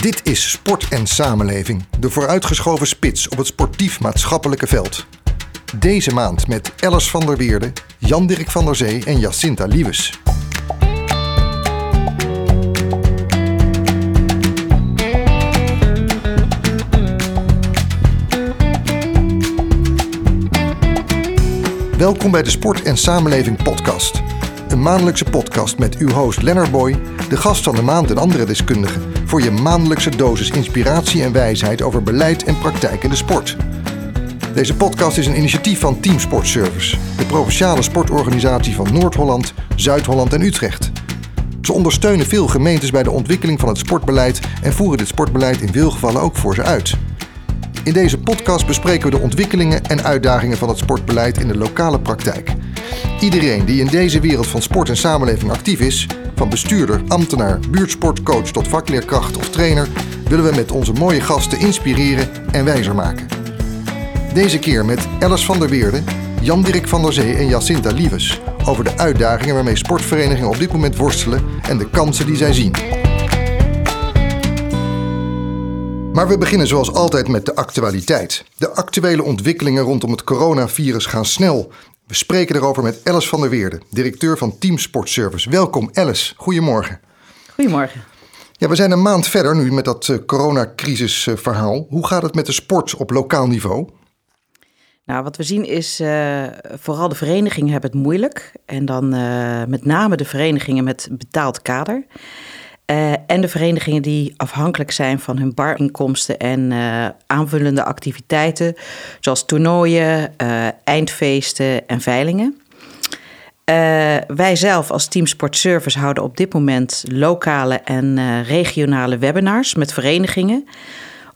Dit is Sport en Samenleving, de vooruitgeschoven spits op het sportief-maatschappelijke veld. Deze maand met Alice van der Weerde, Jan-Dirk van der Zee en Jacinta Liewes. Welkom bij de Sport en Samenleving podcast. Een maandelijkse podcast met uw host Lennart Boy, de gast van de maand en andere deskundigen. Voor je maandelijkse dosis inspiratie en wijsheid over beleid en praktijk in de sport. Deze podcast is een initiatief van Team Sport Service, de provinciale sportorganisatie van Noord-Holland, Zuid-Holland en Utrecht. Ze ondersteunen veel gemeentes bij de ontwikkeling van het sportbeleid en voeren dit sportbeleid in veel gevallen ook voor ze uit. In deze podcast bespreken we de ontwikkelingen en uitdagingen van het sportbeleid in de lokale praktijk. Iedereen die in deze wereld van sport en samenleving actief is, van bestuurder, ambtenaar, buurtsportcoach tot vakleerkracht of trainer, willen we met onze mooie gasten inspireren en wijzer maken. Deze keer met Alice van der Weerde, Jan-Dirk van der Zee en Jacinta Liewes over de uitdagingen waarmee sportverenigingen op dit moment worstelen en de kansen die zij zien. Maar we beginnen zoals altijd met de actualiteit. De actuele ontwikkelingen rondom het coronavirus gaan snel. We spreken erover met Alice van der Weerde, directeur van Team Sport Service. Welkom Alice, goedemorgen. Goedemorgen. Ja, we zijn een maand verder nu met dat uh, coronacrisisverhaal. Hoe gaat het met de sport op lokaal niveau? Nou, wat we zien is uh, vooral de verenigingen hebben het moeilijk. En dan uh, met name de verenigingen met betaald kader. Uh, en de verenigingen die afhankelijk zijn van hun barinkomsten en uh, aanvullende activiteiten, zoals toernooien, uh, eindfeesten en veilingen. wij zelf als Team Sport Service houden op dit moment lokale en regionale webinars met verenigingen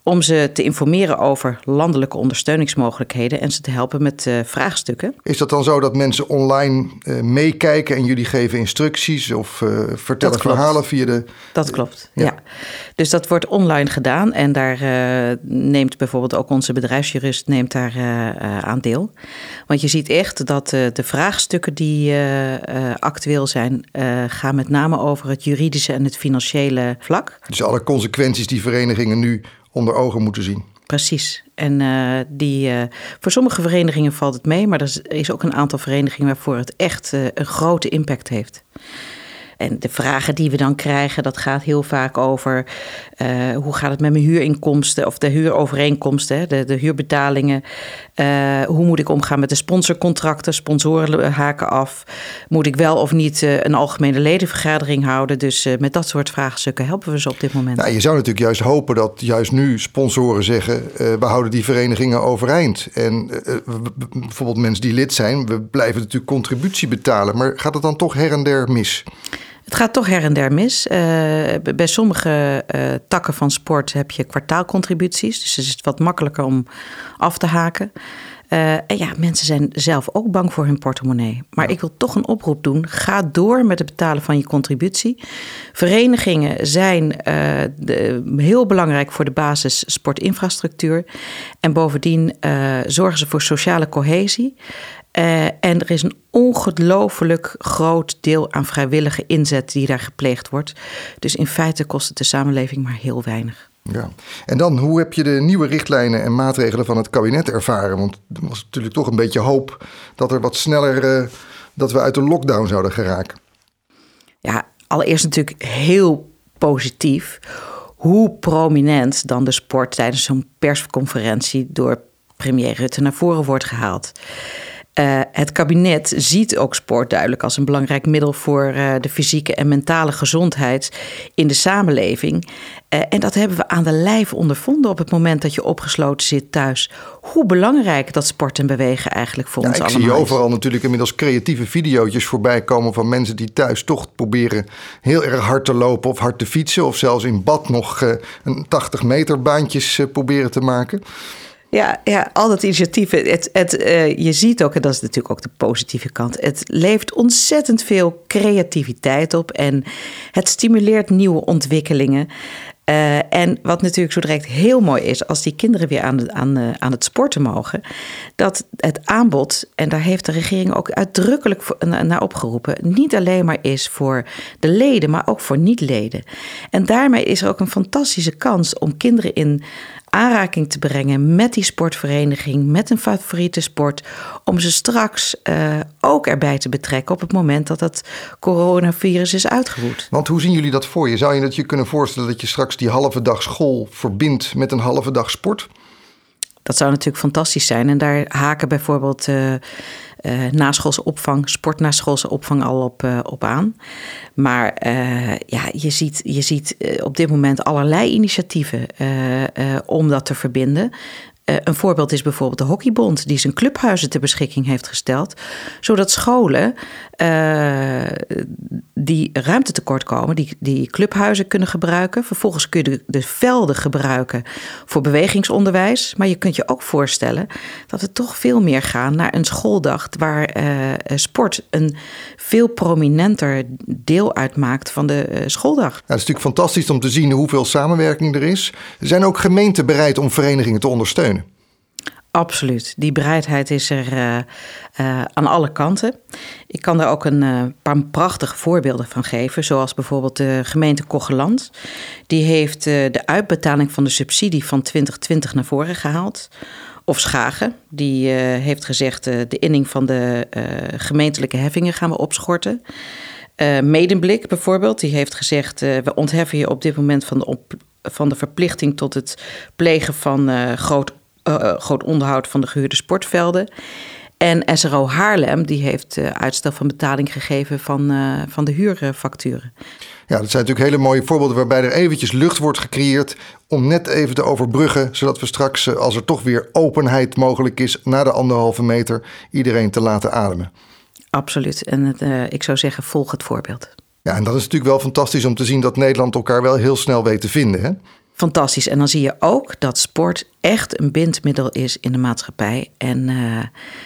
om ze te informeren over landelijke ondersteuningsmogelijkheden en ze te helpen met uh, vraagstukken. Is dat dan zo dat mensen online uh, meekijken en jullie geven instructies of uh, vertellen verhalen via de. Dat klopt, ja. ja. Dus dat wordt online gedaan en daar neemt bijvoorbeeld ook onze bedrijfsjurist neemt daar aan deel. Want je ziet echt dat de vraagstukken die actueel zijn, gaan met name over het juridische en het financiële vlak. Dus alle consequenties die verenigingen nu onder ogen moeten zien. Precies. En uh, die, uh, voor sommige verenigingen valt het mee, maar er is ook een aantal verenigingen waarvoor het echt uh, een grote impact heeft. En de vragen die we dan krijgen, dat gaat heel vaak over uh, hoe gaat het met mijn huurinkomsten of de huurovereenkomsten, de, de huurbetalingen. Uh, hoe moet ik omgaan met de sponsorcontracten? Sponsoren haken af. Moet ik wel of niet uh, een algemene ledenvergadering houden? Dus met dat soort vraagstukken helpen we ze op dit moment. Nou, je zou natuurlijk juist hopen dat juist nu sponsoren zeggen: we houden die verenigingen overeind. En bijvoorbeeld mensen die lid zijn, we blijven natuurlijk contributie betalen. Maar gaat het dan toch her en der mis? Het gaat toch her en der mis. Uh, bij sommige uh, takken van sport heb je kwartaalcontributies. Dus het is wat makkelijker om af te haken. Uh, en ja, mensen zijn zelf ook bang voor hun portemonnee. Maar ja. ik wil toch een oproep doen. Ga door met het betalen van je contributie. Verenigingen zijn de, heel belangrijk voor de basis sportinfrastructuur. En bovendien zorgen ze voor sociale cohesie. Uh, en er is een ongelooflijk groot deel aan vrijwillige inzet die daar gepleegd wordt. Dus in feite kost het de samenleving maar heel weinig. Ja, en dan hoe heb je de nieuwe richtlijnen en maatregelen van het kabinet ervaren? Want er was natuurlijk toch een beetje hoop dat er wat sneller, uh, dat we uit de lockdown zouden geraken. Ja, allereerst natuurlijk heel positief hoe prominent dan de sport tijdens zo'n persconferentie door premier Rutte naar voren wordt gehaald. Uh, het kabinet ziet ook sport duidelijk als een belangrijk middel voor uh, de fysieke en mentale gezondheid in de samenleving. Uh, en dat hebben we aan de lijf ondervonden op het moment dat je opgesloten zit thuis. Hoe belangrijk dat sport en bewegen eigenlijk voor ja, ons ik allemaal zie overal natuurlijk inmiddels creatieve video's voorbij komen van mensen die thuis toch proberen heel erg hard te lopen of hard te fietsen. Of zelfs in bad nog een 80 meter baantjes proberen te maken. Ja, ja, al dat initiatief. Het, het, uh, je ziet ook, en dat is natuurlijk ook de positieve kant, het levert ontzettend veel creativiteit op en het stimuleert nieuwe ontwikkelingen. Uh, en wat natuurlijk zo direct heel mooi is, als die kinderen weer aan, aan, uh, aan het sporten mogen, dat het aanbod, en daar heeft de regering ook uitdrukkelijk naar opgeroepen, niet alleen maar is voor de leden, maar ook voor niet-leden. En daarmee is er ook een fantastische kans om kinderen in aanraking te brengen met die sportvereniging, met een favoriete sport, om ze straks uh, ook erbij te betrekken op het moment dat het coronavirus is uitgevoerd. Want hoe zien jullie dat voor je? Zou je het je kunnen voorstellen dat je straks die halve dag school verbindt met een halve dag sport? Dat zou natuurlijk fantastisch zijn. En daar haken bijvoorbeeld uh, uh, naschoolse opvang, sportnaschoolse opvang al op, uh, op aan. Maar ja, je ziet, je ziet op dit moment allerlei initiatieven om dat te verbinden. Uh, een voorbeeld is bijvoorbeeld de Hockeybond, die zijn clubhuizen ter beschikking heeft gesteld, zodat scholen uh, die ruimte tekort komen, die, die clubhuizen kunnen gebruiken. Vervolgens kun je de, de, velden gebruiken voor bewegingsonderwijs. Maar je kunt je ook voorstellen dat we toch veel meer gaan naar een schooldag waar uh, sport een veel prominenter deel uitmaakt van de schooldag. Ja, het is natuurlijk fantastisch om te zien hoeveel samenwerking er is. Zijn ook gemeenten bereid om verenigingen te ondersteunen. Absoluut. Die bereidheid is er uh, uh, aan alle kanten. Ik kan er ook een uh, paar prachtige voorbeelden van geven. Zoals bijvoorbeeld de gemeente Kocheland. Die heeft de uitbetaling van de subsidie van 2020 naar voren gehaald. Of Schagen, die heeft gezegd de inning van de gemeentelijke heffingen gaan we opschorten. Medemblik bijvoorbeeld, die heeft gezegd we ontheffen je op dit moment van de, van de verplichting tot het plegen van groot uh, groot onderhoud van de gehuurde sportvelden. En SRO Haarlem die heeft uh, uitstel van betaling gegeven van, uh, van de huurfacturen. Ja, dat zijn natuurlijk hele mooie voorbeelden waarbij er eventjes lucht wordt gecreëerd om net even te overbruggen, zodat we straks, als er toch weer openheid mogelijk is, na de anderhalve meter iedereen te laten ademen. Absoluut. En het, uh, ik zou zeggen, volg het voorbeeld. Ja, en dat is natuurlijk wel fantastisch om te zien dat Nederland elkaar wel heel snel weet te vinden. Hè? Fantastisch. En dan zie je ook dat sport echt een bindmiddel is in de maatschappij. En uh,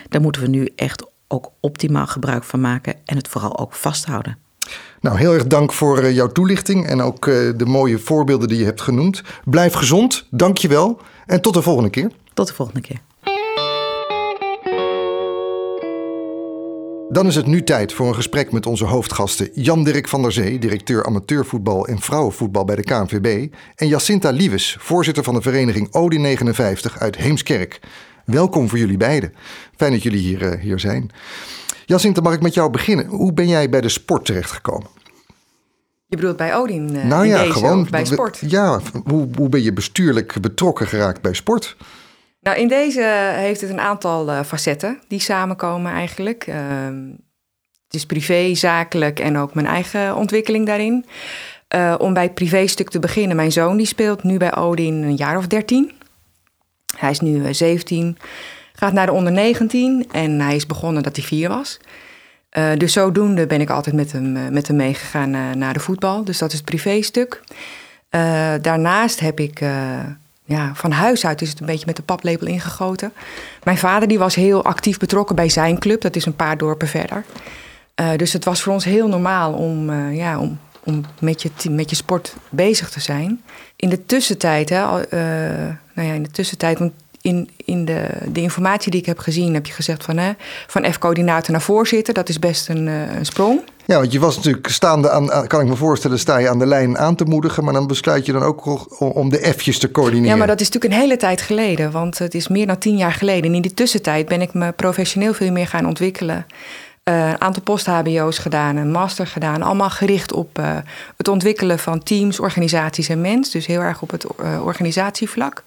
daar moeten we nu echt ook optimaal gebruik van maken en het vooral ook vasthouden. Nou, heel erg dank voor uh, jouw toelichting en ook uh, de mooie voorbeelden die je hebt genoemd. Blijf gezond, dank je wel en tot de volgende keer. Tot de volgende keer. Dan is het nu tijd voor een gesprek met onze hoofdgasten Jan-Dirk van der Zee, directeur amateurvoetbal en vrouwenvoetbal bij de KNVB, en Jacinta Liewes, voorzitter van de vereniging Odin 59 uit Heemskerk. Welkom voor jullie beiden. Fijn dat jullie hier, uh, hier zijn. Jacinta, mag ik met jou beginnen? Hoe ben jij bij de sport terechtgekomen? Je bedoelt bij Odin? Uh, nou ja, deze, gewoon bij sport. Ja, hoe, hoe ben je bestuurlijk betrokken geraakt bij sport? Nou, in deze heeft het een aantal uh, facetten die samenkomen eigenlijk. Uh, het is privé, zakelijk en ook mijn eigen ontwikkeling daarin. Uh, om bij het privéstuk te beginnen. Mijn zoon die speelt nu bij Odin een jaar of 13. Hij is nu 17, gaat naar de onder 19 en hij is begonnen dat hij 4 was. Dus zodoende ben ik altijd met hem, met hem meegegaan naar de voetbal. Dus dat is het privéstuk. daarnaast heb ik ja, van huis uit is het een beetje met de paplepel ingegoten. Mijn vader die was heel actief betrokken bij zijn club. Dat is een paar dorpen verder. Uh, dus het was voor ons heel normaal om, uh, ja, om, om met, je, met je sport bezig te zijn. In de tussentijd, hè, uh, nou ja, in de tussentijd, want in, in de, de informatie die ik heb gezien, heb je gezegd van, hè, van F-coördinator naar voorzitter. Dat is best een, een sprong. Ja, want je was natuurlijk staande aan, kan ik me voorstellen, sta je aan de lijn aan te moedigen, maar dan besluit je dan ook om de F'jes te coördineren. Ja, maar dat is natuurlijk een hele tijd geleden, want het is meer dan tien jaar geleden. En in die tussentijd ben ik me professioneel veel meer gaan ontwikkelen. Uh, een aantal post-HBO's gedaan, een master gedaan. Allemaal gericht op uh, het ontwikkelen van teams, organisaties en mens. Dus heel erg op het uh, organisatievlak.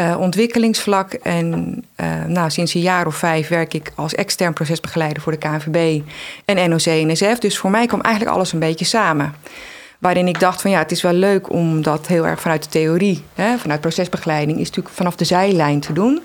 Uh, ontwikkelingsvlak. En uh, nou, sinds een jaar of vijf werk ik als extern procesbegeleider voor de KNVB en NOC-NSF. Dus voor mij kwam eigenlijk alles een beetje samen. Waarin ik dacht van ja, het is wel leuk om dat heel erg vanuit de theorie, hè, vanuit procesbegeleiding, is natuurlijk vanaf de zijlijn te doen.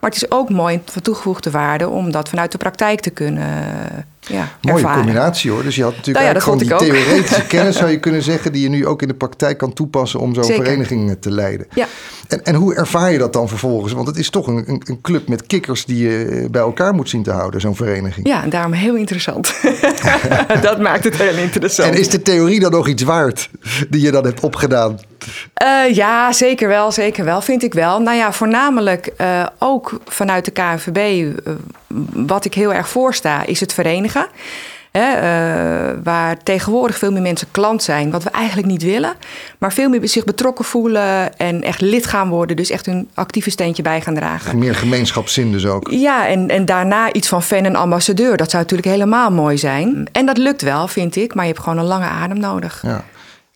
Maar het is ook mooi van toegevoegde waarde om dat vanuit de praktijk te kunnen ja, Mooie ervaren. combinatie hoor. Dus je had natuurlijk Nou ja, gewoon die theoretische kennis, zou je kunnen zeggen, die je nu ook in de praktijk kan toepassen om zo'n vereniging te leiden. Ja. En, en hoe ervaar je dat dan vervolgens? Want het is toch een, een, een club met kikkers die je bij elkaar moet zien te houden, zo'n vereniging. Ja, en daarom heel interessant. dat maakt het heel interessant. En is de theorie dan nog iets waard die je dan hebt opgedaan? Uh, ja, zeker wel, zeker wel, vind ik wel. Nou ja, voornamelijk uh, ook vanuit de KNVB, uh, wat ik heel erg voorsta, is het verenigen. Hè, waar tegenwoordig veel meer mensen klant zijn, wat we eigenlijk niet willen. Maar veel meer zich betrokken voelen en echt lid gaan worden. Dus echt hun actieve steentje bij gaan dragen. Meer gemeenschapszin dus ook. Ja, en, en daarna iets van fan en ambassadeur. Dat zou natuurlijk helemaal mooi zijn. En dat lukt wel, vind ik. Maar je hebt gewoon een lange adem nodig. Ja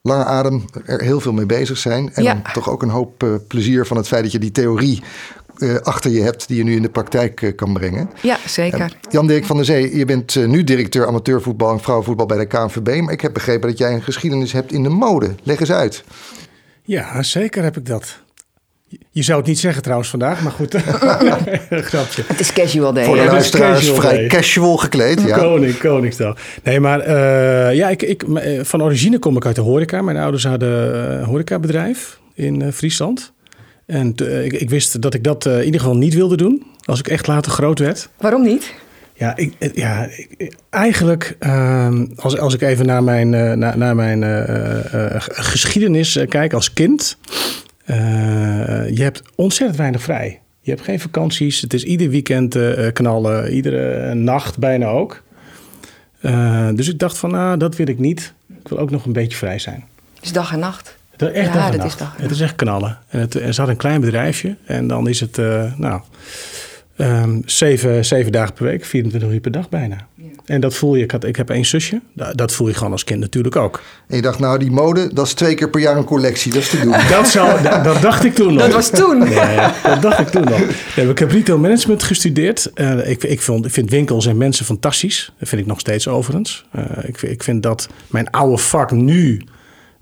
lange adem, er heel veel mee bezig zijn. En Ja. dan toch ook een hoop uh, plezier van het feit dat je die theorie uh, achter je hebt, die je nu in de praktijk uh, kan brengen. Ja, zeker. Jan-Dirk van der Zee, je bent uh, nu directeur amateurvoetbal en vrouwenvoetbal bij de KNVB. Maar ik heb begrepen dat jij een geschiedenis hebt in de mode. Leg eens uit. Ja, zeker heb ik dat. Je zou het niet zeggen trouwens vandaag, maar goed. Grapje. Het is casual day. Voor de Ja, het is luisteraars casual vrij day. casual gekleed. Ja. Koning, Koningsdag. Nee, maar uh, ja, ik, ik, van origine kom ik uit de horeca. Mijn ouders hadden een horecabedrijf in uh, Friesland. En uh, ik, ik, wist dat ik dat in ieder geval niet wilde doen. Als ik echt later groot werd. Waarom niet? Ja, ik, ja ik, eigenlijk, uh, als, als ik even naar mijn, naar, naar mijn geschiedenis kijk als kind. Uh, je hebt ontzettend weinig vrij. Je hebt geen vakanties. Het is ieder weekend uh, knallen. Iedere nacht bijna ook. Uh, dus ik dacht van, nou, dat wil ik niet. Ik wil ook nog een beetje vrij zijn. Het is dag en nacht. Het is echt ja, dag en dat nacht. is dag en Het is echt knallen. En het, er zat een klein bedrijfje. En dan is het, nou, um, zeven, zeven dagen per week. 24 uur per dag bijna. En dat voel je. Ik, had, ik heb één zusje. Dat voel je gewoon als kind natuurlijk ook. En je dacht, nou, die mode, dat is twee keer per jaar een collectie. Dat is te doen. Dat, zou, dat, dat dacht ik toen nog. Dat was toen. Nee, dat dacht ik toen nog. Nee, ik heb retail management gestudeerd. Uh, ik, ik, vond, ik vind winkels en mensen fantastisch. Dat vind ik nog steeds overigens. Uh, ik, ik vind dat mijn oude vak nu...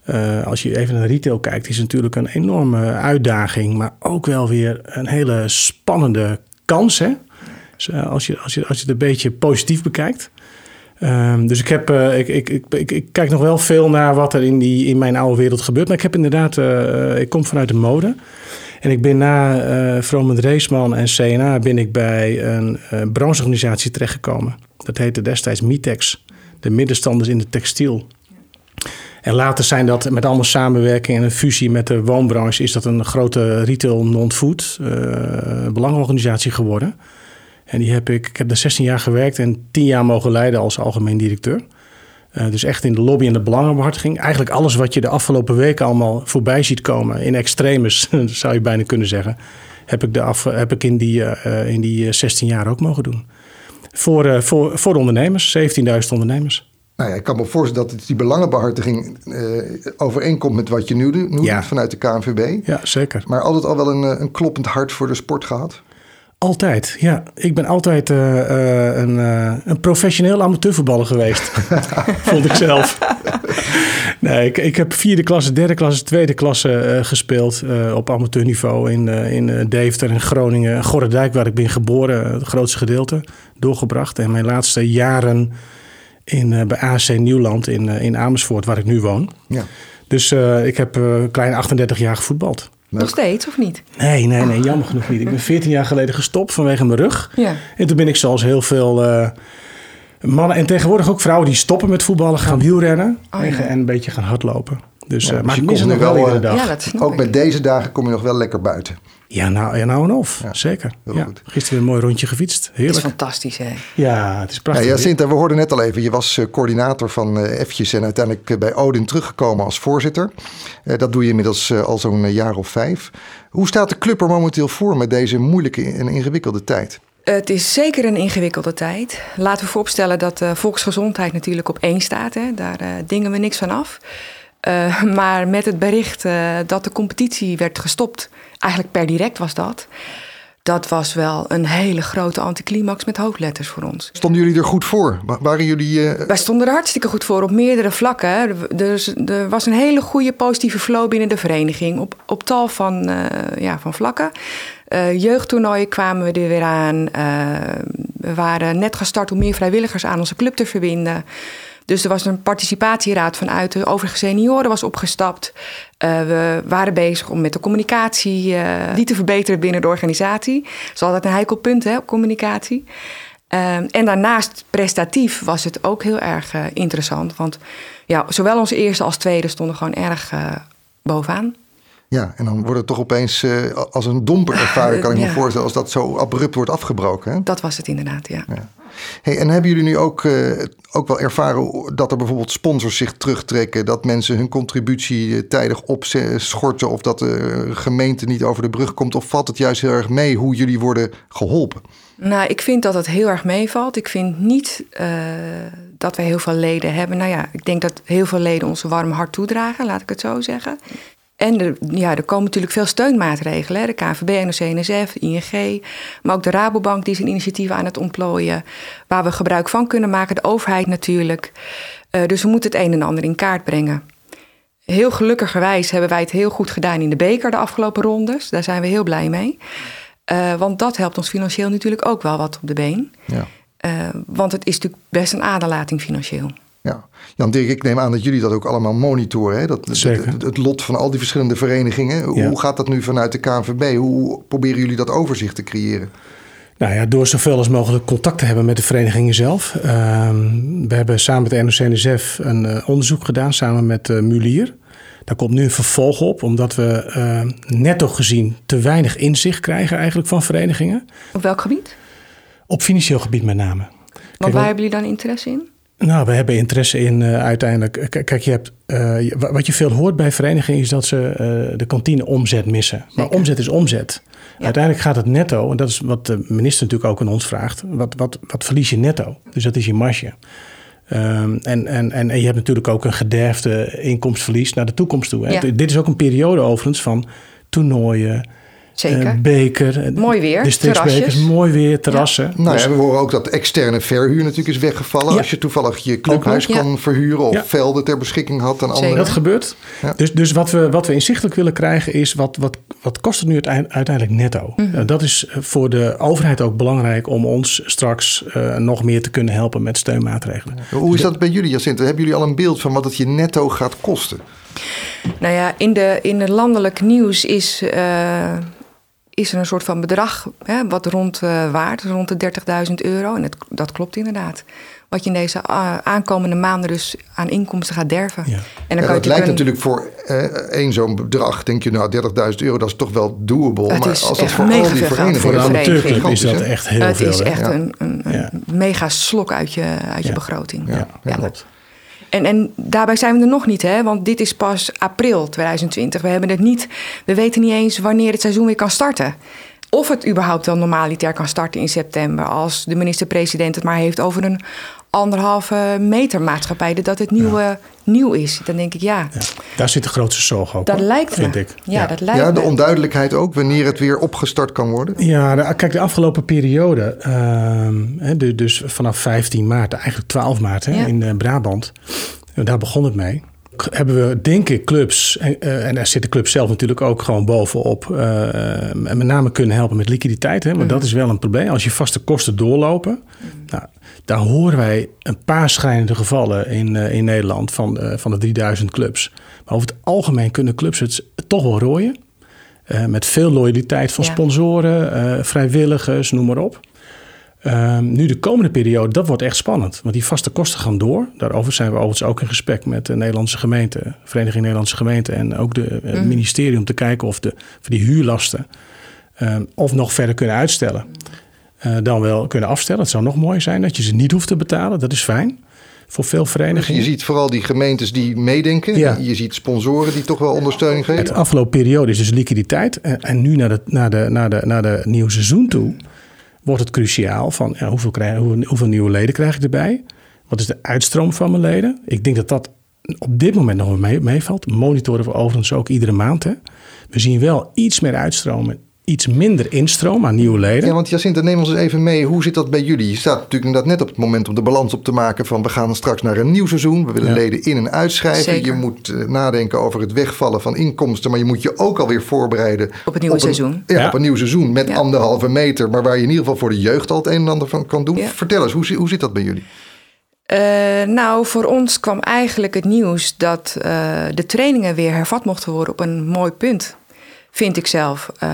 Uh, als je even naar retail kijkt, is natuurlijk een enorme uitdaging, maar ook wel weer een hele spannende kans. Hè? Dus, uh, als, je, als, je, als je het een beetje positief bekijkt. Um, dus ik, heb, uh, ik, ik, ik, kijk nog wel veel naar wat er in, die, in mijn oude wereld gebeurt. Maar ik heb inderdaad, ik kom vanuit de mode. En ik ben na uh, Vromend Reesman en CNA ben ik bij een brancheorganisatie terechtgekomen. Dat heette destijds MITEX, de middenstanders in de textiel. En later zijn dat met allemaal samenwerking en een fusie met de woonbranche... is dat een grote retail non-food belangenorganisatie geworden. En die heb ik, ik heb daar 16 jaar gewerkt en 10 jaar mogen leiden als algemeen directeur. Uh, dus echt in de lobby en de belangenbehartiging. Eigenlijk alles wat je de afgelopen weken allemaal voorbij ziet komen... in extremis, zou je bijna kunnen zeggen... heb ik, de af, heb ik in, die, uh, in die 16 jaar ook mogen doen. Voor, uh, voor, voor de ondernemers, 17.000 ondernemers. Nou ja, ik kan me voorstellen dat die belangenbehartiging overeenkomt met wat je nu doet Ja. vanuit de KNVB. Ja, zeker. Maar altijd al wel een, een kloppend hart voor de sport gehad. Altijd, ja. Ik ben altijd uh, uh, een, uh, een professioneel amateurvoetballer geweest. Vond ik zelf. nee, ik, ik heb vierde klasse, derde klasse, tweede klasse gespeeld op amateurniveau in, in Deventer en Groningen. Gorredijk, waar ik ben geboren, het grootste gedeelte, doorgebracht. En mijn laatste jaren in, bij AC Nieuwland in, in Amersfoort, waar ik nu woon. Ja. Dus ik heb een kleine 38 jaar gevoetbald. Nog steeds, of niet? Nee, nee, nee, jammer genoeg niet. Ik ben 14 jaar geleden gestopt vanwege mijn rug. Ja. En toen ben ik zoals heel veel mannen en tegenwoordig ook vrouwen die stoppen met voetballen, gaan wielrennen Oh, ja. en een beetje gaan hardlopen. Dus, Ja, uh, dus maar je ik mis komt nog wel wel, iedere eh, dag. Ja, dat snap Ook ik. met deze dagen kom je nog wel lekker buiten. Ja, nou, ja, nou en of. Ja. Zeker. Heel Ja. goed. Gisteren een mooi rondje gefietst. Het is Heerlijk. fantastisch, hè? Ja, het is Ja, prachtig. Jacinta, we hoorden net al even, je was uh, coördinator van uh, en uiteindelijk uh, bij Odin teruggekomen als voorzitter. Uh, dat doe je inmiddels uh, al zo'n uh, jaar of vijf. Hoe staat de club er momenteel voor met deze moeilijke en ingewikkelde tijd? Het is zeker een ingewikkelde tijd. Laten we vooropstellen dat uh, volksgezondheid natuurlijk op één staat. Hè. Daar uh, dingen we niks van af. Uh, maar met het bericht uh, dat de competitie werd gestopt, eigenlijk per direct was dat. Dat was wel een hele grote anticlimax met hoofdletters voor ons. Stonden jullie er goed voor? Waren jullie. Uh... Wij stonden er hartstikke goed voor op meerdere vlakken. Dus er was een hele goede positieve flow binnen de vereniging op, op tal van, ja, van vlakken. Jeugdtoernooien kwamen we er weer aan. we waren net gestart om meer vrijwilligers aan onze club te verbinden. Dus er was een participatieraad vanuit de overige senioren was opgestapt. Uh, we waren bezig om met de communicatie uh, die te verbeteren binnen de organisatie. Dat is altijd een heikel punt, hè, communicatie. Uh, en daarnaast prestatief was het ook heel erg uh, interessant. Want ja, zowel onze eerste als tweede stonden gewoon erg bovenaan. Ja, en dan wordt het toch opeens uh, als een domper ervaren, kan ik me Ja. voorstellen, als dat zo abrupt wordt afgebroken. Hè? Dat was het inderdaad, ja. Hey, en hebben jullie nu ook, eh, ook wel ervaren dat er bijvoorbeeld sponsors zich terugtrekken, dat mensen hun contributie eh, tijdig opschorten of dat de gemeente niet over de brug komt? Of valt het juist heel erg mee hoe jullie worden geholpen? Nou, ik vind dat het heel erg meevalt. Ik vind niet eh, dat wij heel veel leden hebben. Nou ja, ik denk dat heel veel leden ons warm hart toedragen, laat ik het zo zeggen. En er, ja, er komen natuurlijk veel steunmaatregelen. Hè? De KVB, NOC, NSF, ING. Maar ook de Rabobank die zijn initiatieven aan het ontplooien. Waar we gebruik van kunnen maken. De overheid natuurlijk. Uh, dus we moeten het een en ander in kaart brengen. Heel gelukkigerwijs hebben wij het heel goed gedaan in de beker de afgelopen rondes. Daar zijn we heel blij mee. Uh, want dat helpt ons financieel natuurlijk ook wel wat op de been. Ja. Uh, want het is natuurlijk best een aderlating financieel. Ja, Jan Dirk, ik neem aan dat jullie dat ook allemaal monitoren. Hè? Dat, Zeker. Het, het, lot van al die verschillende verenigingen. Ja. Hoe gaat dat nu vanuit de KNVB? Hoe proberen jullie dat overzicht te creëren? Nou ja, door zoveel als mogelijk contact te hebben met de verenigingen zelf. Uh, we hebben samen met de NOC-NSF een uh, onderzoek gedaan, samen met uh, Mulier. Daar komt nu een vervolg op, omdat we uh, netto gezien te weinig inzicht krijgen eigenlijk van verenigingen. Op welk gebied? Op financieel gebied met name. Want Kijk, waar hebben jullie dan interesse in? Nou, we hebben interesse in uh, uiteindelijk. Kijk, je hebt, uh, wat je veel hoort bij verenigingen is dat ze uh, de kantine omzet missen. Maar omzet is omzet. Ja. Uiteindelijk gaat het netto, en dat is wat de minister natuurlijk ook aan ons vraagt. Wat, wat, wat verlies je netto? Dus dat is je marge. Um, en, en, en, en je hebt natuurlijk ook een gederfde inkomstverlies naar de toekomst toe. Hè? Ja. Dit is ook een periode overigens van toernooien. Zeker. Uh, beker. Mooi weer. Districtsbekers, terrasjes. mooi weer, terrassen. Ja. Nou dus, ja, we horen ook dat externe verhuur natuurlijk is weggevallen. Ja. Als je toevallig je clubhuis Ja. kan verhuren of Ja. velden ter beschikking had aan Zeker. anderen. Dat gebeurt. Ja. Dus, dus wat, we, wat we inzichtelijk willen krijgen is wat, wat, wat kost het nu uiteindelijk, uiteindelijk netto? Mhm. Uh, dat is voor de overheid ook belangrijk om ons straks uh, nog meer te kunnen helpen met steunmaatregelen. Hoe is dat bij jullie, Jacinta? Hebben jullie al een beeld van wat het je netto gaat kosten? Nou ja, in de, in het landelijk nieuws is, uh, is er een soort van bedrag hè, wat rond uh, waard, rond de 30.000 euro. En het, dat klopt inderdaad. Wat je in deze uh, aankomende maanden dus aan inkomsten gaat derven. Ja. En dan Ja, kan dat je lijkt een, natuurlijk voor uh, één zo'n bedrag, denk je nou 30.000 euro, dat is toch wel doable. Het maar is als dat voor mega al die verenigingen voor de amateurclub is dat echt heel het veel. is hè? echt Ja. een, een, een Ja. mega slok uit je, uit je begroting. hè? Ja, ja. Ja. Klopt. En, en daarbij zijn we er nog niet, hè? want dit is pas april 2020. We, hebben het niet, we weten niet eens wanneer het seizoen weer kan starten. Of het überhaupt wel normaliter kan starten in september. Als de minister-president het maar heeft over een anderhalve meter maatschappij. Dat het nieuwe, nieuw is. Dan denk ik ja, Ja. Daar zit de grootste zorg ook. dat lijkt vind me. ik. Ja, dat lijkt Ja, de me. onduidelijkheid ook, wanneer het weer opgestart kan worden. Ja, de- kijk, de afgelopen periode, ehm, hè, de- dus vanaf 15 maart, eigenlijk 12 maart hè, Ja. in eh, Brabant, eh, daar begon het mee. Hebben we, denk ik, clubs, en, eh, en daar zit de club zelf natuurlijk ook gewoon bovenop, eh, en met name kunnen helpen met liquiditeit. Hè, want Mhm. dat is wel een probleem. Als je vaste kosten doorlopen, nou, daar horen wij een paar schrijnende gevallen in, eh, in Nederland van, eh, van de 3000 clubs. Maar over het algemeen kunnen clubs het toch wel rooien. Eh, met veel loyaliteit van Ja. sponsoren, vrijwilligers, noem maar op. Ehm, nu de komende periode, dat wordt echt spannend. Want die vaste kosten gaan door. Daarover zijn we overigens ook in gesprek met de Nederlandse gemeente, Vereniging Nederlandse Gemeenten en ook de eh, Mhm. ministerie om te kijken of de, voor die huurlasten ehm, of nog verder kunnen uitstellen. Eh, dan wel kunnen afstellen. Het zou nog mooi zijn dat je ze niet hoeft te betalen. Dat is fijn voor veel Dus verenigingen. je ziet vooral die gemeentes die meedenken. Ja. Je ziet sponsoren die toch wel ondersteuning geven. Het afgelopen periode is dus liquiditeit. En, en nu naar de, naar, de, naar, de, naar de nieuwe seizoen toe wordt het cruciaal van ja, hoeveel, krijg, hoeveel nieuwe leden krijg ik erbij? Wat is de uitstroom van mijn leden? Ik denk dat dat op dit moment nog wel mee, meevalt. Monitoren we overigens ook iedere maand. Hè. We zien wel iets meer uitstromen, iets minder instroom aan nieuwe leden. Ja, want Jacinta, neem ons eens even mee. Hoe zit dat bij jullie? Je staat natuurlijk inderdaad net op het moment om de balans op te maken van we gaan straks naar een nieuw seizoen. We willen Ja. leden in- en uitschrijven. Zeker. Je moet eh, nadenken over het wegvallen van inkomsten, maar je moet je ook alweer voorbereiden Op het nieuwe een- seizoen. Ja, Ja. op een nieuw seizoen met Ja. anderhalve meter, maar waar je in ieder geval voor de jeugd al het een en ander van kan doen. Ja. Vertel eens, hoe, hoe zit dat bij jullie? Eh, nou, voor ons kwam eigenlijk het nieuws dat eh, de trainingen weer hervat mochten worden op een mooi punt. Vind ik zelf. Uh,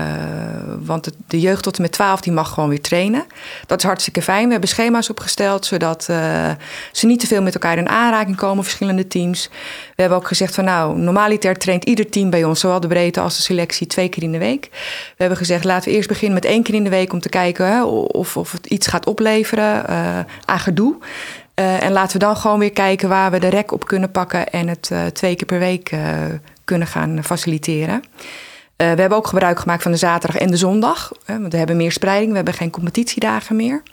want de jeugd tot en met 12 die mag gewoon weer trainen. Dat is hartstikke fijn. We hebben schema's opgesteld zodat uh, ze niet te veel met elkaar in aanraking komen, verschillende teams. We hebben ook gezegd van nou, normaliter traint ieder team bij ons, zowel de breedte als de selectie, twee keer in de week. We hebben gezegd laten we eerst beginnen met één keer in de week om te kijken hè, of, of het iets gaat opleveren uh, aan gedoe. en laten we dan gewoon weer kijken waar we de rek op kunnen pakken en het twee keer per week kunnen gaan faciliteren. Uh, we hebben ook gebruik gemaakt van de zaterdag en de zondag. Hè, want we hebben meer spreiding, we hebben geen competitiedagen meer.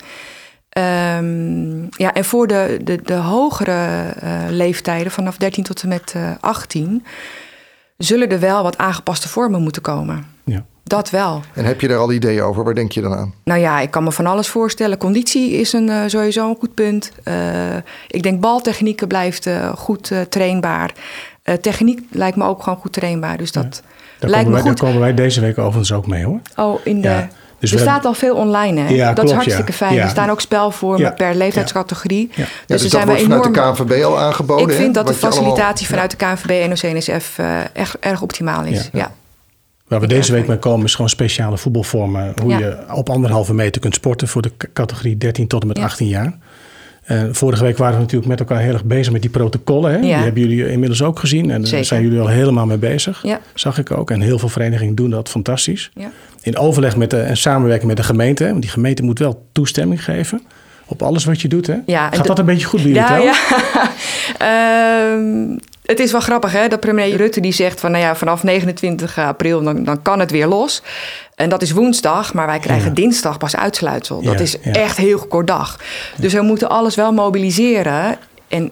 Um, ja, en voor de, de, de hogere uh, leeftijden, vanaf 13 tot en met uh, 18, zullen er wel wat aangepaste vormen moeten komen. Ja. Dat wel. En heb je daar al ideeën over? Waar denk je dan aan? Nou ja, ik kan me van alles voorstellen. Conditie is een, uh, sowieso een goed punt. ik denk baltechnieken blijft goed trainbaar. techniek lijkt me ook gewoon goed trainbaar. Dus dat... Ja. Daar Lijkt komen, wij, daar komen wij deze week overigens ook mee hoor. Oh, in de... Ja. Dus er staat al veel online, hè? Ja, dat klopt, is hartstikke fijn. Ja. Er staan ook spelvormen per leeftijdscategorie. Dus, dus er zijn we enorm... vanuit de KNVB al aangeboden. Ik vind dat de facilitatie vanuit de KNVB en OCNSF uh, echt erg optimaal is. Ja. Waar we deze week mee komen is gewoon speciale voetbalvormen. Hoe je op anderhalve meter kunt sporten voor de categorie 13 tot en met 18 jaar. Uh, vorige week waren we natuurlijk met elkaar heel erg bezig met die protocollen. Hè? Die hebben jullie inmiddels ook gezien. En daar zijn jullie al helemaal mee bezig. Ja. Zag ik ook. En heel veel verenigingen doen dat fantastisch. Ja. In overleg met de, en samenwerking met de gemeente. Want die gemeente moet wel toestemming geven op alles wat je doet. Hè? Gaat dat een beetje goed bij jullie ja, ja. um, het is wel grappig hè, dat premier Rutte die zegt van nou ja, vanaf 29 april dan, dan kan het weer los. En dat is woensdag, maar wij krijgen dinsdag pas uitsluitsel. Dat is echt heel kort dag. Dus we moeten alles wel mobiliseren. En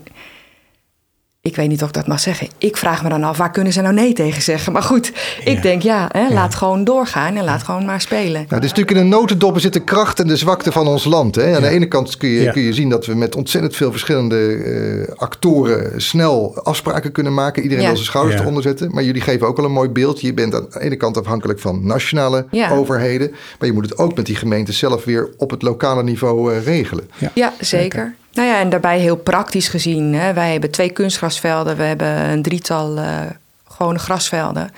ik weet niet of ik dat mag zeggen. Ik vraag me dan af, waar kunnen ze nou nee tegen zeggen? Maar goed, ik denk ja, hè, laat gewoon doorgaan en laat gewoon maar spelen. Nou, het is natuurlijk in een notendop zit de kracht en de zwakte van ons land. Hè? Aan de ene kant kun je, kun je zien dat we met ontzettend veel verschillende uh, actoren snel afspraken kunnen maken. Iedereen wil zijn schouders eronder zetten. Maar jullie geven ook wel een mooi beeld. Je bent aan de ene kant afhankelijk van nationale overheden. Maar je moet het ook met die gemeenten zelf weer op het lokale niveau uh, regelen. Ja, zeker. Nou ja, en daarbij heel praktisch gezien. Hè, wij hebben twee kunstgrasvelden, we hebben een drietal uh, gewone grasvelden.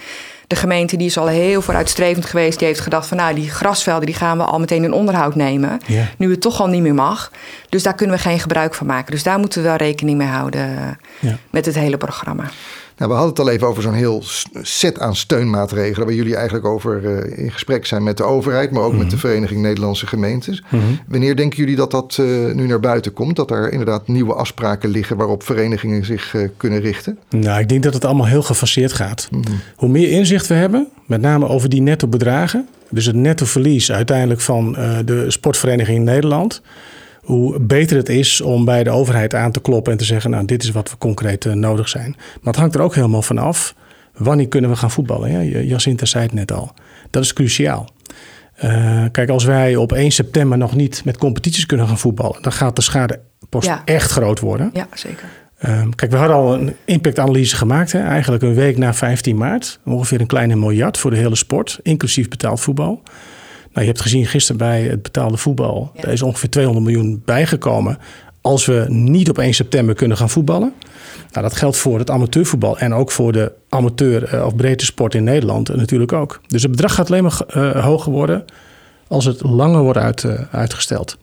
De gemeente die is al heel vooruitstrevend geweest. Die heeft gedacht van nou, die grasvelden die gaan we al meteen in onderhoud nemen. Nu het toch al niet meer mag. Dus daar kunnen we geen gebruik van maken. Dus daar moeten we wel rekening mee houden ja. met het hele programma. Nou, we hadden het al even over zo'n heel set aan steunmaatregelen. Waar jullie eigenlijk over uh, in gesprek zijn met de overheid, maar ook met de mhm. Vereniging Nederlandse Gemeentes. Mhm. Wanneer denken jullie dat dat uh, nu naar buiten komt? Dat er inderdaad nieuwe afspraken liggen waarop verenigingen zich uh, kunnen richten? Nou, ik denk dat het allemaal heel gefaseerd gaat. Mhm. Hoe meer inzicht we hebben, met name over die netto bedragen. Dus het netto verlies uiteindelijk van de sportvereniging in Nederland hoe beter het is om bij de overheid aan te kloppen en te zeggen: Nou, dit is wat we concreet uh, nodig zijn. Maar het hangt er ook helemaal van af. Wanneer kunnen we gaan voetballen? Ja, Jacinta zei het net al. Dat is cruciaal. Uh, kijk, als wij op 1 september nog niet met competities kunnen gaan voetballen, dan gaat de schade echt groot worden. Ja, zeker. Uh, kijk, we hadden al een impactanalyse gemaakt, hè? eigenlijk een week na 15 maart. Ongeveer een kleine miljard voor de hele sport, inclusief betaald voetbal. Nou, je hebt gezien gisteren bij het betaalde voetbal. Er is ongeveer 200 miljoen bijgekomen. Als we niet op 1 september kunnen gaan voetballen. Nou, dat geldt voor het amateurvoetbal en ook voor de amateur- uh, of breedte sport in Nederland natuurlijk ook. Dus het bedrag gaat alleen maar uh, hoger worden als het langer wordt uit, uh, uitgesteld.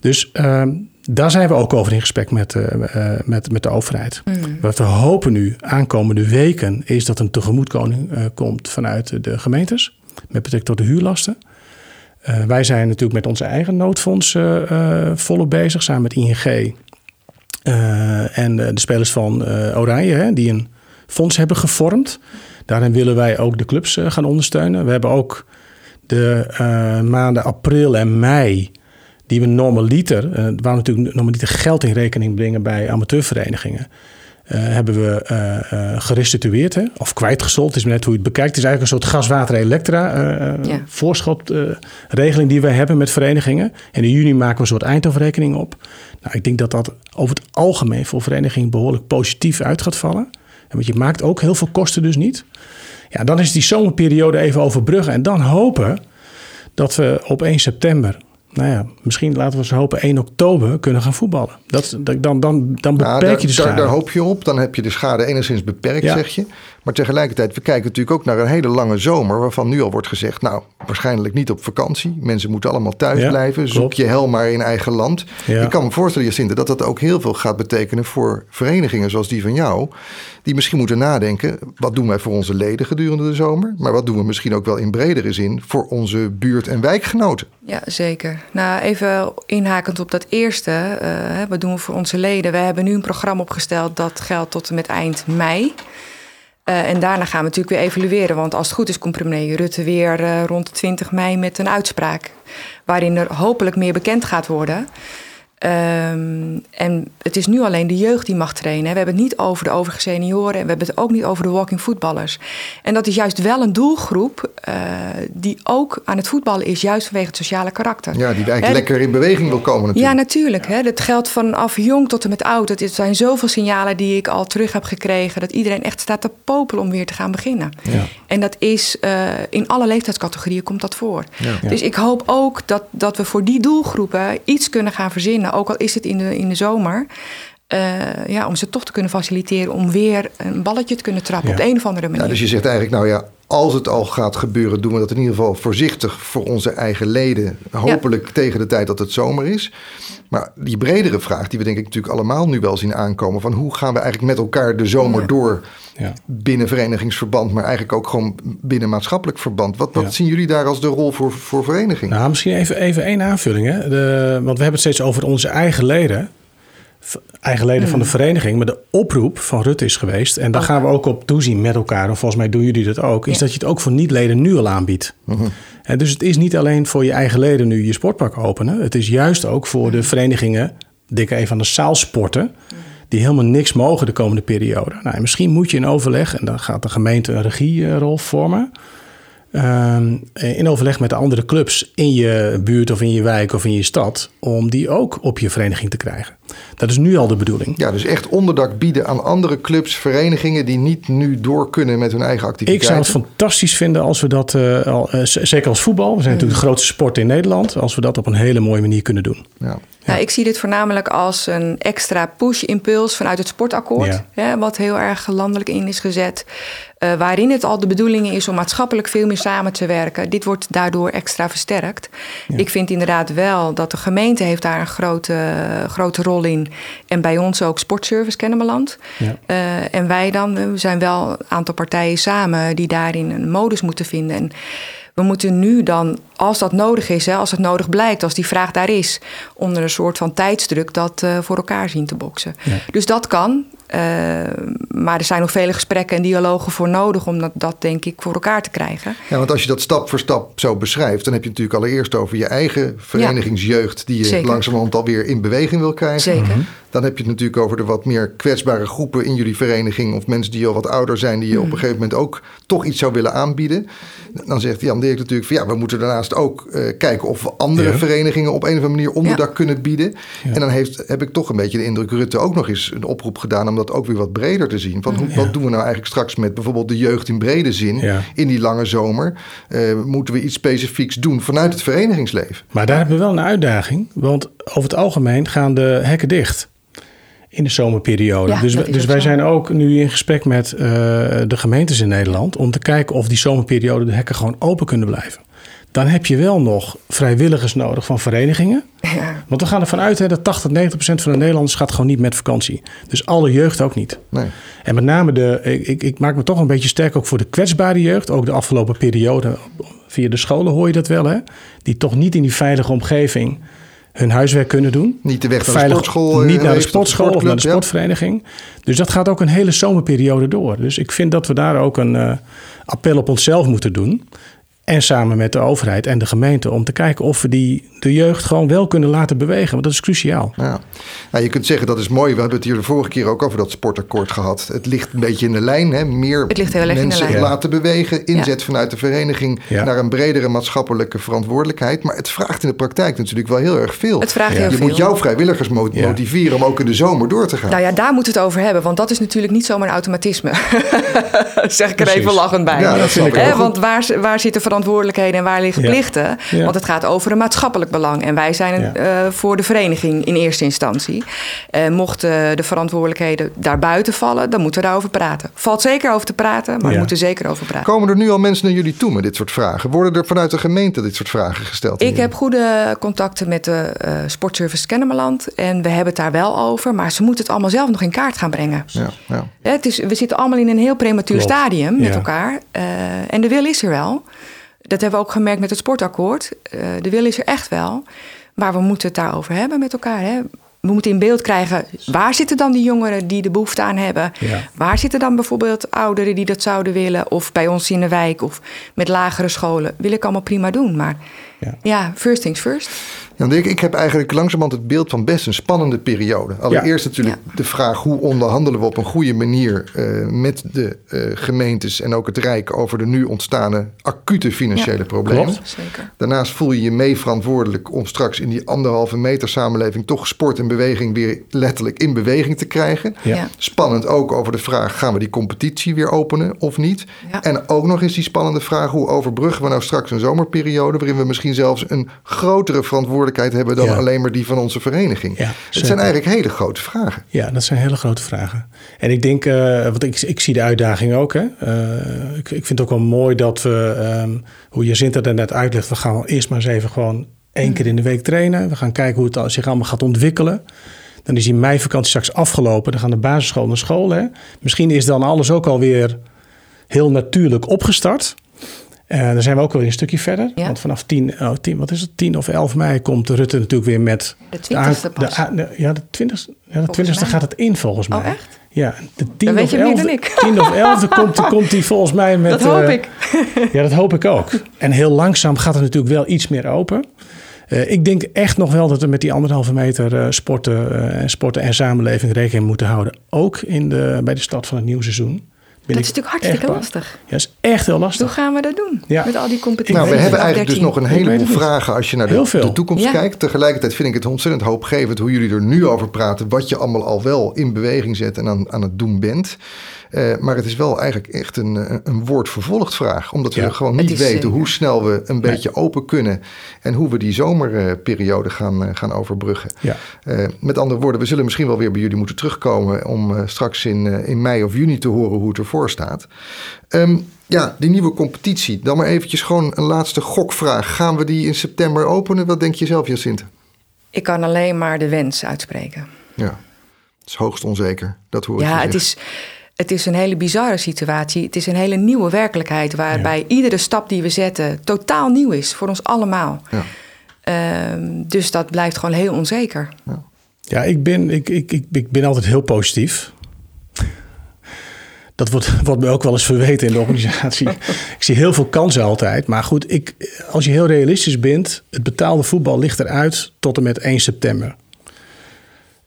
Dus ehm, daar zijn we ook over in gesprek met, met, met de overheid. Mm. Wat we hopen nu aankomende weken is dat een tegemoetkoning komt vanuit de gemeentes met betrekking tot de huurlasten. Uh, wij zijn natuurlijk met onze eigen noodfonds uh, volop bezig, samen met ING en de spelers van Oranje, hè, die een fonds hebben gevormd. Daarin willen wij ook de clubs gaan ondersteunen. We hebben ook de maanden april en mei, die we normaliter, waar we natuurlijk normaliter geld in rekening brengen bij amateurverenigingen. Uh, hebben we uh, uh, gerestitueerd hè? of kwijtgesold. Het is net hoe je het bekijkt. Het is eigenlijk een soort gas-water-elektra ja. voorschotregeling die wij hebben met verenigingen. En in juni maken we een soort eindafrekening op. Nou, ik denk dat dat over het algemeen voor verenigingen behoorlijk positief uit gaat vallen. En want je maakt ook heel veel kosten dus niet. Ja, dan is die zomerperiode even overbruggen en dan hopen dat we op 1 september nou ja, misschien laten we eens hopen 1 oktober kunnen gaan voetballen. Dat, dan, dan, dan beperk je de schade. Daar, daar, hoop je op. Dan heb je de schade enigszins beperkt, zeg je. Maar tegelijkertijd, we kijken natuurlijk ook naar een hele lange zomer... waarvan nu al wordt gezegd, nou, waarschijnlijk niet op vakantie. Mensen moeten allemaal thuis Ja, blijven. Zoek je hel maar in eigen land. Ja. Ik kan me voorstellen, Jacinthe, dat dat ook heel veel gaat betekenen... voor verenigingen zoals die van jou... die misschien moeten nadenken, wat doen wij voor onze leden gedurende de zomer? Maar wat doen we misschien ook wel in bredere zin... voor onze buurt- en wijkgenoten? Ja, zeker. Nou, even inhakend op dat eerste. hè, wat doen we voor onze leden? We hebben nu een programma opgesteld dat geldt tot en met eind mei. Eh, en daarna gaan we natuurlijk weer evalueren. Want als het goed is, komt premier Rutte weer eh, rond de 20 mei met een uitspraak. Waarin er hopelijk meer bekend gaat worden. Ehm, en het is nu alleen de jeugd die mag trainen. We hebben het niet over de overige senioren. En we hebben het ook niet over de walking voetballers. En dat is juist wel een doelgroep eh, die ook aan het voetballen is. Juist vanwege het sociale karakter. Ja, die eigenlijk lekker in beweging wil komen ja, natuurlijk. natuurlijk. Hè. Dat geldt vanaf jong tot en met oud. Het zijn zoveel signalen die ik al terug heb gekregen... dat iedereen echt staat te popelen om weer te gaan beginnen. Ja. En dat is eh, in alle leeftijdscategorieën komt dat voor. Ja. Dus ik hoop ook dat, dat we voor die doelgroepen iets kunnen gaan verzinnen. Ook al is het in de, in de zomer. eh, ja, om ze toch te kunnen faciliteren om weer een balletje te kunnen trappen Ja. op de een of andere manier. Ja, dus je zegt eigenlijk, nou ja, als het al gaat gebeuren, doen we dat in ieder geval voorzichtig voor onze eigen leden. Hopelijk tegen de tijd dat het zomer is. Maar die bredere vraag, die we denk ik natuurlijk allemaal nu wel zien aankomen: van hoe gaan we eigenlijk met elkaar de zomer Ja. door Ja. binnen verenigingsverband, maar eigenlijk ook gewoon binnen maatschappelijk verband? Wat, wat Ja. zien jullie daar als de rol voor, voor verenigingen? Nou, misschien even, even één aanvulling. Hè? De, want we hebben het steeds over onze eigen leden. Eigen leden van de vereniging. Maar de oproep van Rutte is geweest. En daar gaan we ook op toezien met elkaar. En volgens mij doen jullie dat ook. Is Ja. dat je het ook voor niet-leden nu al aanbiedt. En dus het is niet alleen voor je eigen leden nu je sportpak openen. Het is juist ook voor de verenigingen. Denk even aan de zaalsporten. Die helemaal niks mogen de komende periode. Nou, en misschien moet je in overleg. En dan gaat de gemeente een regierol vormen. Ehm, in overleg met de andere clubs in je buurt of in je wijk of in je stad, om die ook op je vereniging te krijgen. Dat is nu al de bedoeling. Ja, dus echt onderdak bieden aan andere clubs, verenigingen die niet nu door kunnen met hun eigen Ik activiteiten. zou het fantastisch vinden als we dat, eh, al, eh, zeker als voetbal, we zijn natuurlijk de grootste sport in Nederland, als we dat op een hele mooie manier kunnen doen. Ja. Nou, ik zie dit voornamelijk als een extra push-impuls vanuit het sportakkoord. Ja. Hè, wat heel erg landelijk in is gezet. eh, waarin het al de bedoeling is om maatschappelijk veel meer samen te werken. Dit wordt daardoor extra versterkt. Ik vind inderdaad wel dat de gemeente heeft daar een grote, grote rol in. En bij ons ook Sportservice Kennemerland. Ja. Eh, en wij dan, we zijn wel een aantal partijen samen die daarin een modus moeten vinden. En we moeten nu dan, als dat nodig is, hè, als het nodig blijkt, als die vraag daar is, onder een soort van tijdsdruk dat eh, voor elkaar zien te boksen. Ja. Dus dat kan. eh, maar er zijn nog vele gesprekken en dialogen voor nodig om dat, dat, denk ik, voor elkaar te krijgen. Ja, want als je dat stap voor stap zo beschrijft, dan heb je het natuurlijk allereerst over je eigen verenigingsjeugd, die je Zeker. langzamerhand alweer in beweging wil krijgen. Zeker. Dan heb je het natuurlijk over de wat meer kwetsbare groepen in jullie vereniging, of mensen die al wat ouder zijn, die je op een gegeven moment ook toch iets zou willen aanbieden. Dan zegt Jan Dirk natuurlijk van ja, we moeten daarnaast ook eh, kijken of we andere Ja. verenigingen op een of andere manier onderdak Ja. kunnen bieden. Ja. En dan heeft, heb ik toch een beetje de indruk, Rutte ook nog eens een oproep gedaan om dat ook weer wat breder te zien. Van hoe, wat doen we nou eigenlijk straks met bijvoorbeeld de jeugd in brede zin Ja. in die lange zomer? Eh, moeten we iets specifieks doen vanuit het verenigingsleven? Maar daar hebben we wel een uitdaging, want over het algemeen gaan de hekken dicht. In de zomerperiode. Ja, dus dus wij zo. zijn ook nu in gesprek met eh, de gemeentes in Nederland. om te kijken of die zomerperiode de hekken gewoon open kunnen blijven. Dan heb je wel nog vrijwilligers nodig van verenigingen. Ja. Want we gaan ervan uit hè, dat 80, 90 procent van de Nederlanders gaat gewoon niet met vakantie. Dus alle jeugd ook niet. Nee. En met name de, ik, ik, maak me toch een beetje sterk ook voor de kwetsbare jeugd. Ook de afgelopen periode, via de scholen hoor je dat wel hè. Die toch niet in die veilige omgeving hun huiswerk kunnen doen. Niet de weg naar de sportschool. eh, Niet naar de sportschool of naar de ja. sportvereniging. Dus dat gaat ook een hele zomerperiode door. Dus ik vind dat we daar ook een eh, appel op onszelf moeten doen. En samen met de overheid en de gemeente om te kijken of we die, de jeugd gewoon wel kunnen laten bewegen. Want dat is cruciaal. Ja. Nou, je kunt zeggen dat is mooi. We hebben het hier de vorige keer ook over dat sportakkoord gehad. Het ligt een beetje in de lijn. Hè? Meer Het ligt heel erg in de mensen lijn. laten bewegen. Inzet vanuit de vereniging Ja. naar een bredere maatschappelijke verantwoordelijkheid. Maar het vraagt in de praktijk natuurlijk wel heel erg veel. Het vraagt Ja. heel je veel. moet jouw vrijwilligers mo- Ja. motiveren om ook in de zomer door te gaan. Nou ja, daar moeten we het over hebben. Want dat is natuurlijk niet zomaar een automatisme. zeg ik er Precies. even lachend bij. Ja, dat snap ik want waar, waar zit de verantwoordelijkheid? Verantwoordelijkheden en waar liggen Ja. plichten? Ja. Want het gaat over een maatschappelijk belang. En wij zijn Ja. eh, voor de vereniging in eerste instantie. Eh, mochten de verantwoordelijkheden daarbuiten vallen, dan moeten we daarover praten. Valt zeker over te praten, maar Ja. we moeten zeker over praten. Komen er nu al mensen naar jullie toe met dit soort vragen? Worden er vanuit de gemeente dit soort vragen gesteld? Ik heb goede contacten met de eh, Sportservice Kennemerland. En we hebben het daar wel over. Maar ze moeten het allemaal zelf nog in kaart gaan brengen. Ja, ja. Hè, Het is, we zitten allemaal in een heel prematuur Klopt. stadium met Ja. elkaar. Eh, en de wil is er wel. Dat hebben we ook gemerkt met het sportakkoord. Eh, de wil is er echt wel. Maar we moeten het daarover hebben met elkaar. Hè. We moeten in beeld krijgen, waar zitten dan die jongeren die de behoefte aan hebben? Ja. Waar zitten dan bijvoorbeeld ouderen die dat zouden willen? Of bij ons in de wijk of met lagere scholen. Wil ik allemaal prima doen. Maar Ja. ja, first things first. Ja, Dirk, ik heb eigenlijk langzamerhand het beeld van best een spannende periode. Allereerst natuurlijk de vraag hoe onderhandelen we op een goede manier eh, met de eh, gemeentes en ook het Rijk over de nu ontstane acute financiële Ja. problemen. Klopt. Zeker. Daarnaast voel je je mee verantwoordelijk om straks in die anderhalve meter samenleving toch sport en beweging weer letterlijk in beweging te krijgen. Ja. Ja. Spannend ook over de vraag: gaan we die competitie weer openen of niet? Ja. En ook nog eens die spannende vraag: hoe overbruggen we nou straks een zomerperiode waarin we misschien zelfs een grotere verantwoordelijkheid hebben dan Ja. alleen maar die van onze vereniging? Ja, Het zijn eigenlijk hele grote vragen. Ja, dat zijn hele grote vragen. En ik denk, eh, want ik, ik zie de uitdaging ook. Hè. Eh, ik, ik vind het ook wel mooi dat we, ehm, hoe Jacinta er net uitlegt, we gaan eerst maar eens even gewoon één keer in de week trainen. We gaan kijken hoe het zich allemaal gaat ontwikkelen. Dan is die meivakantie straks afgelopen. Dan gaan de basisschool naar school. Hè. Misschien is dan alles ook alweer heel natuurlijk opgestart. Eh dan zijn we ook alweer een stukje verder. Ja. Want vanaf 10, oh, 10, wat is het, 10 of 11 mei komt Rutte natuurlijk weer met... De 20ste de, pas. de- de- ja, de 20ste, ja, de 20ste mij. gaat het in volgens mij. Oh, echt? Ja, de 10 Dan weet of je meer 11 dan ik. 10 of 11 komt, komt die volgens mij met... Dat hoop eh, ik. ja, dat hoop ik ook. En heel langzaam gaat het natuurlijk wel iets meer open. Eh, ik denk echt nog wel dat we met die anderhalve meter eh, sporten, en sporten en samenleving rekening moeten houden. Ook in de, bij de start van het nieuwe seizoen. Ben Dat is natuurlijk hartstikke lastig. Ja, dat is echt heel lastig. Hoe gaan we dat doen? Ja. Met al die competities. Nou, we hebben eigenlijk dus nog een heleboel vragen als je naar de, toekomst Ja. kijkt. Tegelijkertijd vind ik het ontzettend hoopgevend hoe jullie er nu over praten. Wat je allemaal al wel in beweging zet en aan, aan het doen bent. Eh, maar het is wel eigenlijk echt een, eh, een woord vervolgd vraag. Omdat we gewoon niet weten eh, hoe snel we een beetje open kunnen. En hoe we die zomerperiode gaan, gaan overbruggen. Ja. Eh, met andere woorden, we zullen misschien wel weer bij jullie moeten terugkomen. Om eh, straks in, eh, in mei of juni te horen hoe het ervoor staat. Ehm, ja, die nieuwe competitie. Dan maar eventjes gewoon een laatste gokvraag. Gaan we die in september openen? Wat denk je zelf, Jacinthe? Ik kan alleen maar de wens uitspreken. Ja, het is hoogst onzeker. Dat hoor ik je Ja, het zeggen. is, het is een hele bizarre situatie. Het is een hele nieuwe werkelijkheid waarbij iedere stap die we zetten totaal nieuw is voor ons allemaal. Ja. Ehm, dus dat blijft gewoon heel onzeker. Ja, ik ben, ik, ik, ik, ik ben altijd heel positief. Dat wordt, wordt me ook wel eens verweten in de organisatie. ik zie heel veel kansen altijd. Maar goed, ik, als je heel realistisch bent... het betaalde voetbal ligt eruit tot en met 1 september.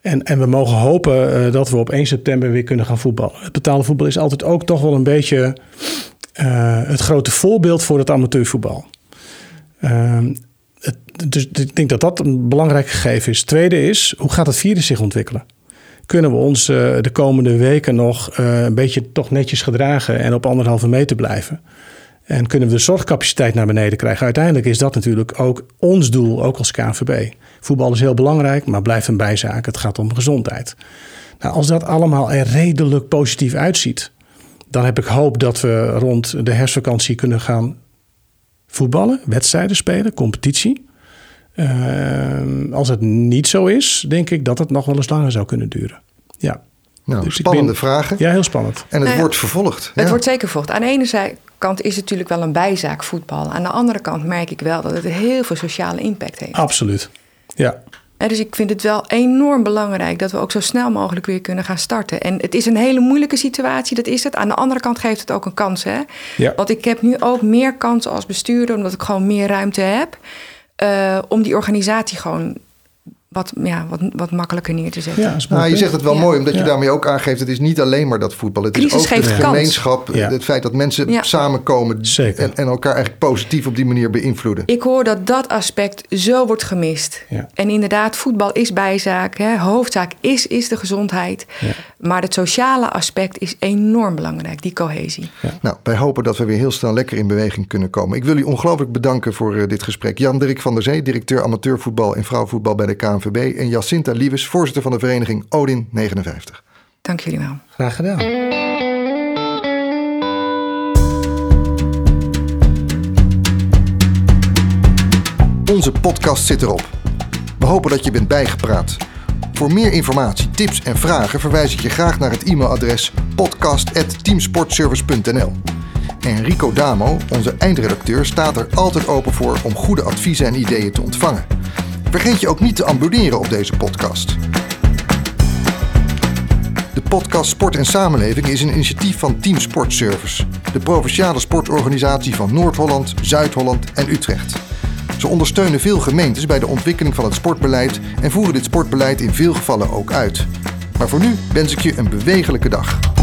En, en we mogen hopen eh, dat we op 1 september weer kunnen gaan voetballen. Het betaalde voetbal is altijd ook toch wel een beetje... eh, het grote voorbeeld voor het amateurvoetbal. Ehm, dus ik denk dat dat een belangrijk gegeven is. Tweede is, hoe gaat het virus zich ontwikkelen? Kunnen we ons eh, de komende weken nog een beetje toch netjes gedragen en op anderhalve meter blijven? En kunnen we de zorgcapaciteit naar beneden krijgen? Uiteindelijk is dat natuurlijk ook ons doel, ook als KNVB. Voetbal is heel belangrijk, maar blijft een bijzaak. Het gaat om gezondheid. Nou, als dat allemaal er redelijk positief uitziet, dan heb ik hoop dat we rond de herfstvakantie kunnen gaan voetballen, wedstrijden spelen, competitie. Uh, als het niet zo is, denk ik dat het nog wel eens langer zou kunnen duren. Ja. Nou, Dus spannende ben- vragen. Ja, heel spannend. En het Nou ja, wordt vervolgd. Het Ja. wordt zeker vocht. Aan de ene kant is het natuurlijk wel een bijzaak voetbal. Aan de andere kant merk ik wel dat het heel veel sociale impact heeft. Absoluut. Ja, Dus ik vind het wel enorm belangrijk dat we ook zo snel mogelijk weer kunnen gaan starten. En het is een hele moeilijke situatie, dat is het. Aan de andere kant geeft het ook een kans. Hè? Ja. Want ik heb nu ook meer kansen als bestuurder, omdat ik gewoon meer ruimte heb. eh, om die organisatie gewoon wat, ja, wat, wat makkelijker neer te zetten. Ja, Nou, je zegt het wel Ja. mooi, omdat je Ja. daarmee ook aangeeft... het is niet alleen maar dat voetbal. Het Crisis is ook geeft de gemeenschap. Ja. Het feit dat mensen Ja. samenkomen... En, en elkaar eigenlijk positief op die manier beïnvloeden. Ik hoor dat dat aspect zo wordt gemist. Ja. En inderdaad, voetbal is bijzaak. Hè. Hoofdzaak is, is de gezondheid. Ja. Maar het sociale aspect is enorm belangrijk, die cohesie. Nou, wij hopen dat we weer heel snel lekker in beweging kunnen komen. Ik wil u ongelooflijk bedanken voor eh, dit gesprek. Jan-Dirk van der Zee, directeur amateurvoetbal en vrouwenvoetbal bij de KNVB. En Jacinta Liewes, voorzitter van de vereniging Odin 59. Dank jullie wel. Graag gedaan. Onze podcast zit erop. We hopen dat je bent bijgepraat. Voor meer informatie, tips en vragen verwijs ik je graag naar het e-mailadres podcast.teamsportservice.nl. En Rico Damo, onze eindredacteur, staat er altijd open voor om goede adviezen en ideeën te ontvangen. Vergeet je ook niet te abonneren op deze podcast. De podcast Sport en Samenleving is een initiatief van Team Sportservice, de provinciale sportorganisatie van Noord-Holland, Zuid-Holland en Utrecht. Ze ondersteunen veel gemeentes bij de ontwikkeling van het sportbeleid en voeren dit sportbeleid in veel gevallen ook uit. Maar voor nu wens ik je een bewegelijke dag.